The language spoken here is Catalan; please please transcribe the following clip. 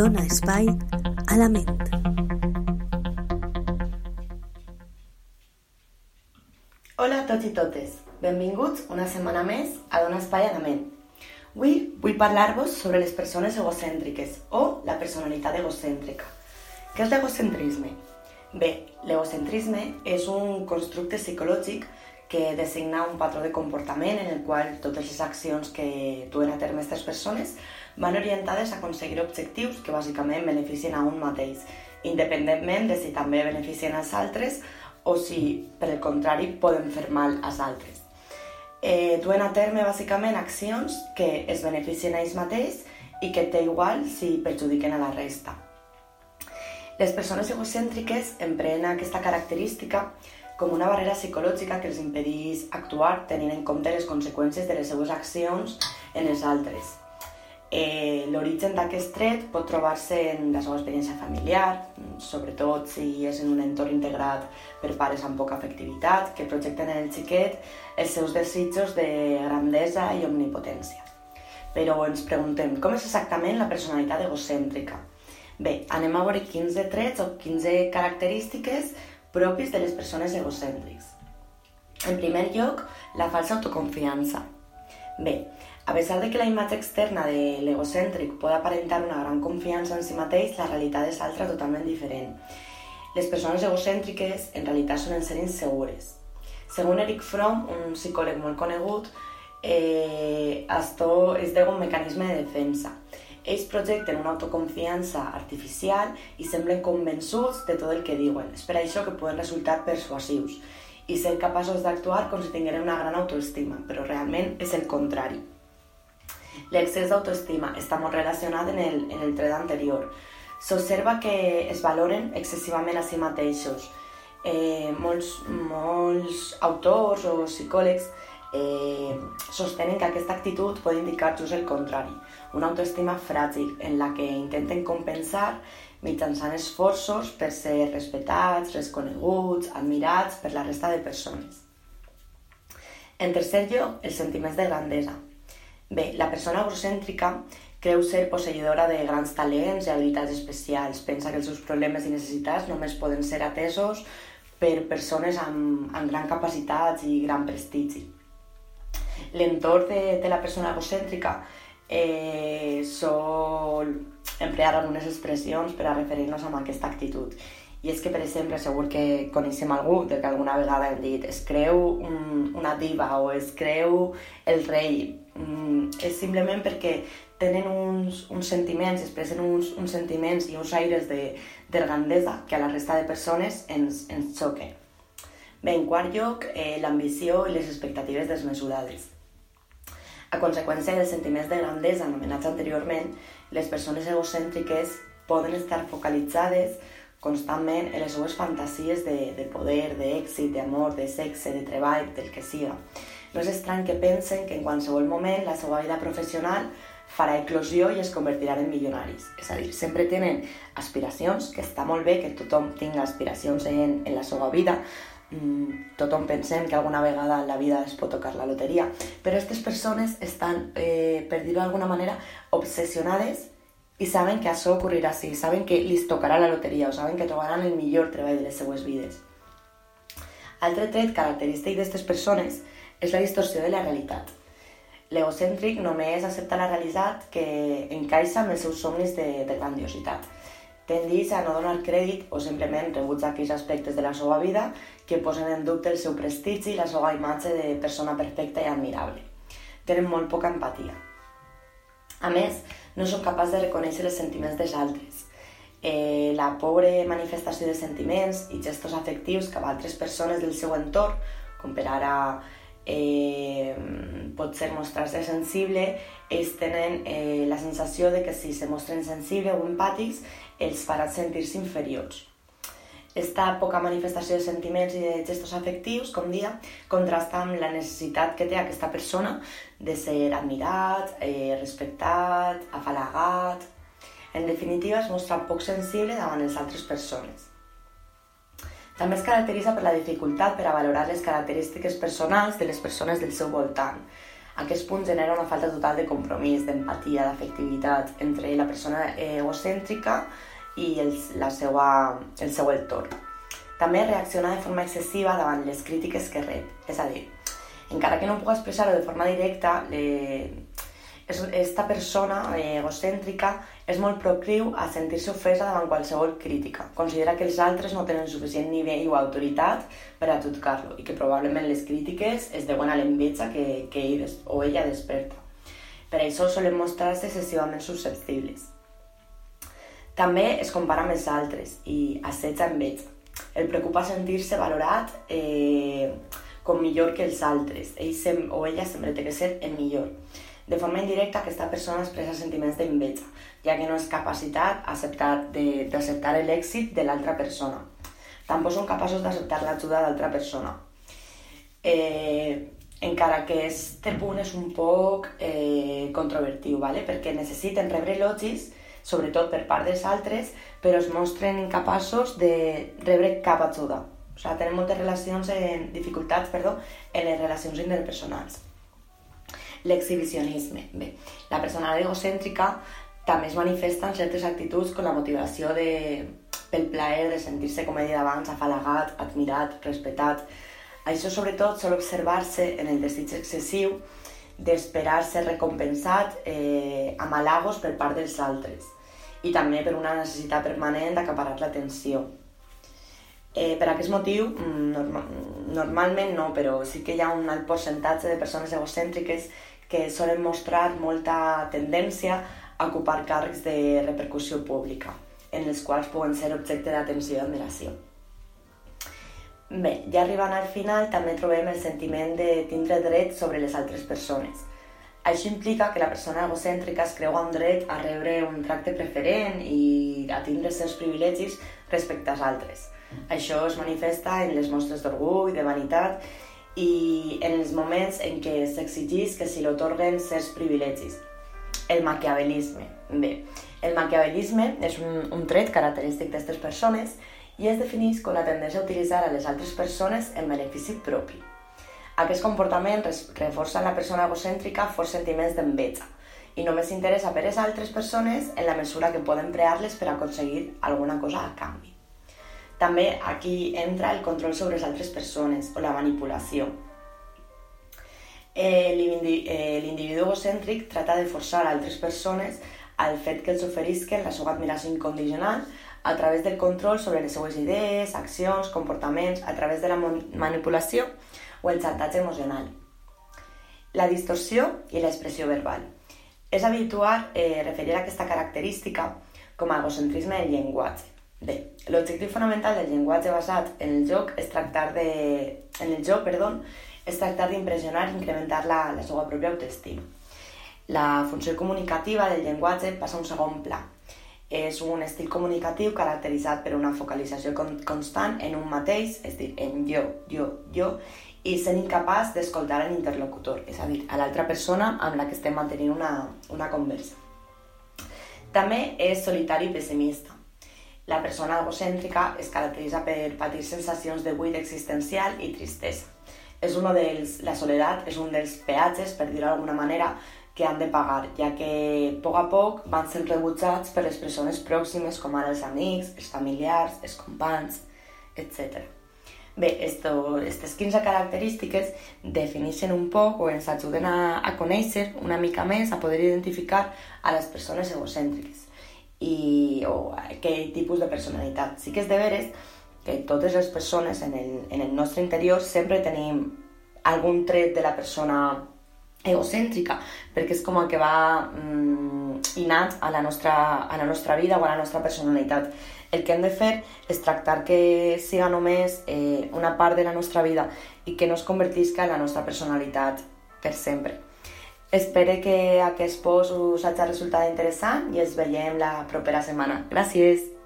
dona espai a la ment. Hola a tots i totes, benvinguts una setmana més a Dona Espai a la Ment. Avui vull parlar-vos sobre les persones egocèntriques o la personalitat egocèntrica. Què és l'egocentrisme? Bé, l'egocentrisme és un constructe psicològic designa un patró de comportament en el qual totes les accions que duen a terme aquestes persones van orientades a aconseguir objectius que bàsicament beneficien a un mateix, independentment de si també beneficien als altres o si, per el contrari, poden fer mal als altres. Eh, duen a terme bàsicament accions que es beneficien a ells mateix i que té igual si perjudiquen a la resta. Les persones egocèntriques empreen aquesta característica com una barrera psicològica que els impedís actuar tenint en compte les conseqüències de les seues accions en els altres. Eh, L'origen d'aquest tret pot trobar-se en la seva experiència familiar, sobretot si és en un entorn integrat per pares amb poca afectivitat, que projecten en el xiquet els seus desitjos de grandesa i omnipotència. Però ens preguntem, com és exactament la personalitat egocèntrica? Bé, anem a veure 15 trets o 15 característiques propis de les persones egocèntrics. En primer lloc, la falsa autoconfiança. Bé, a pesar de que la imatge externa de l'egocèntric pot aparentar una gran confiança en si mateix, la realitat és altra totalment diferent. Les persones egocèntriques en realitat solen ser insegures. Segons Eric Fromm, un psicòleg molt conegut, eh, esto és un mecanisme de defensa. Ells projecten una autoconfiança artificial i semblen convençuts de tot el que diuen. És per això que poden resultar persuasius i ser capaços d'actuar com si tingueren una gran autoestima, però realment és el contrari. L'excés d'autoestima està molt relacionat en el, en el tret anterior. S'observa que es valoren excessivament a si mateixos. Eh, molts, molts autors o psicòlegs eh, sostenen que aquesta actitud pot indicar just el contrari, una autoestima fràgil en la que intenten compensar mitjançant esforços per ser respectats, reconeguts, admirats per la resta de persones. En tercer lloc, els sentiments de grandesa. Bé, la persona egocèntrica creu ser posseïdora de grans talents i habilitats especials. Pensa que els seus problemes i necessitats només poden ser atesos per persones amb, amb gran capacitat i gran prestigi l'entorn de, de la persona egocèntrica eh, sol emplear algunes expressions per a referir-nos a aquesta actitud. I és que, per exemple, segur que coneixem algú de que alguna vegada hem dit es creu un, una diva o es creu el rei. Mm, és simplement perquè tenen uns, uns sentiments, expressen uns, uns sentiments i uns aires de, de grandesa que a la resta de persones ens, ens xoquen. Bé, en quart lloc, eh, l'ambició i les expectatives desmesurades. A conseqüència dels sentiments de grandesa anomenats anteriorment, les persones egocèntriques poden estar focalitzades constantment en les seues fantasies de, de poder, d'èxit, d'amor, de sexe, de treball, del que siga. No és estrany que pensen que en qualsevol moment la seva vida professional farà eclosió i es convertiran en milionaris. És a dir, sempre tenen aspiracions, que està molt bé que tothom tingui aspiracions en, en la seva vida, tothom pensem que alguna vegada en la vida es pot tocar la loteria, però aquestes persones estan, eh, per dir-ho d'alguna manera, obsessionades i saben que això ocorrirà així, saben que li tocarà la loteria o saben que trobaran el millor treball de les seues vides. Altre tret característic d'aquestes persones és la distorsió de la realitat. L'egocèntric només accepta la realitat que encaixa amb els seus somnis de, de grandiositat tendís a no donar crèdit o simplement rebutja aquells aspectes de la seva vida que posen en dubte el seu prestigi i la seva imatge de persona perfecta i admirable. Tenen molt poca empatia. A més, no són capaços de reconèixer els sentiments dels altres. Eh, la pobra manifestació de sentiments i gestos afectius cap a altres persones del seu entorn, com per ara eh, pot ser mostrar-se sensible, ells tenen eh, la sensació de que si se mostren sensibles o empàtics els farà sentir-se inferiors. Esta poca manifestació de sentiments i de gestos afectius, com dia, contrasta amb la necessitat que té aquesta persona de ser admirat, eh, respectat, afalagat... En definitiva, es mostra poc sensible davant les altres persones. També es caracteritza per la dificultat per a valorar les característiques personals de les persones del seu voltant. Aquest punt genera una falta total de compromís, d'empatia, d'afectivitat entre la persona egocèntrica i el, la seva, el seu entorn. També reacciona de forma excessiva davant les crítiques que rep, és a dir, encara que no pugui expressar-ho de forma directa, le, esta persona eh, egocèntrica és molt procliu a sentir-se ofesa davant qualsevol crítica. Considera que els altres no tenen suficient nivell o autoritat per a tutcar-lo i que probablement les crítiques es deuen a l'enveja que, que ell o ella desperta. Per això solen mostrar-se excessivament susceptibles. També es compara amb els altres i assetja enveja. El preocupa sentir-se valorat eh, com millor que els altres. Ell o ella sempre té que ser el millor. De forma indirecta, aquesta persona expressa sentiments d'enveja, ja que no és capacitat d'acceptar l'èxit de l'altra persona. Tampoc són capaços d'acceptar l'ajuda d'altra persona. Eh, encara que aquest punt és un poc eh, controvertiu, ¿vale? perquè necessiten rebre elogis, sobretot per part dels altres, però es mostren incapaços de rebre cap ajuda. O sigui, tenen moltes relacions en, dificultats perdó, en les relacions interpersonals. L'exhibicionisme. Bé, la personalitat egocèntrica també es manifesta en certes actituds com la motivació de, pel plaer de sentir-se, com he dit abans, afalagat, admirat, respectat. Això sobretot sol observar-se en el desig excessiu d'esperar ser recompensat eh, amb halagos per part dels altres i també per una necessitat permanent d'acaparar l'atenció. Eh, per aquest motiu, mm, norma normalment no, però sí que hi ha un alt percentatge de persones egocèntriques que solen mostrar molta tendència a ocupar càrrecs de repercussió pública, en els quals poden ser objecte d'atenció i admiració. Bé, ja arribant al final també trobem el sentiment de tindre dret sobre les altres persones. Això implica que la persona egocèntrica es creu un dret a rebre un tracte preferent i a tindre certs privilegis respecte als altres. Això es manifesta en les mostres d'orgull, de vanitat i en els moments en què s'exigís que se li otorguen certs privilegis. El maquiavelisme. Bé, el maquiavelisme és un, un tret característic d'aquestes persones i es defineix com la tendència a utilitzar a les altres persones en benefici propi. Aquest comportament reforça en la persona egocèntrica forts sentiments d'enveja i només s'interessa per les altres persones en la mesura que poden prear-les per aconseguir alguna cosa a canvi. També aquí entra el control sobre les altres persones o la manipulació. Eh, eh L'individu egocèntric trata de forçar altres persones al fet que els oferisquen la seva admiració incondicional a través del control sobre les seues idees, accions, comportaments, a través de la manipulació o el xantatge emocional. La distorsió i l'expressió verbal. És habitual eh, referir a aquesta característica com a egocentrisme del llenguatge. Bé, l'objectiu fonamental del llenguatge basat en el joc és tractar de... en el joc, perdó, és tractar d'impressionar i incrementar la, la seva pròpia autoestima. La funció comunicativa del llenguatge passa a un segon pla. És un estil comunicatiu caracteritzat per una focalització con constant en un mateix, és a dir, en jo, jo, jo, i sent incapaç d'escoltar l'interlocutor, és a dir, a l'altra persona amb la que estem mantenint una, una conversa. També és solitari i pessimista la persona egocèntrica es caracteritza per patir sensacions de buit existencial i tristesa. És uno dels, la soledat és un dels peatges, per dir-ho d'alguna manera, que han de pagar, ja que a poc a poc van ser rebutjats per les persones pròximes, com ara els amics, els familiars, els companys, etc. Bé, aquestes 15 característiques defineixen un poc o ens ajuden a, a conèixer una mica més, a poder identificar a les persones egocèntriques i, o aquell tipus de personalitat. Sí que és de veres que totes les persones en el, en el nostre interior sempre tenim algun tret de la persona egocèntrica, perquè és com el que va mm, inat a la, nostra, a la nostra vida o a la nostra personalitat. El que hem de fer és tractar que siga només eh, una part de la nostra vida i que no es convertisca en la nostra personalitat per sempre. Espero que aquest post us hagi resultat interessant i ens veiem la propera setmana. Gràcies!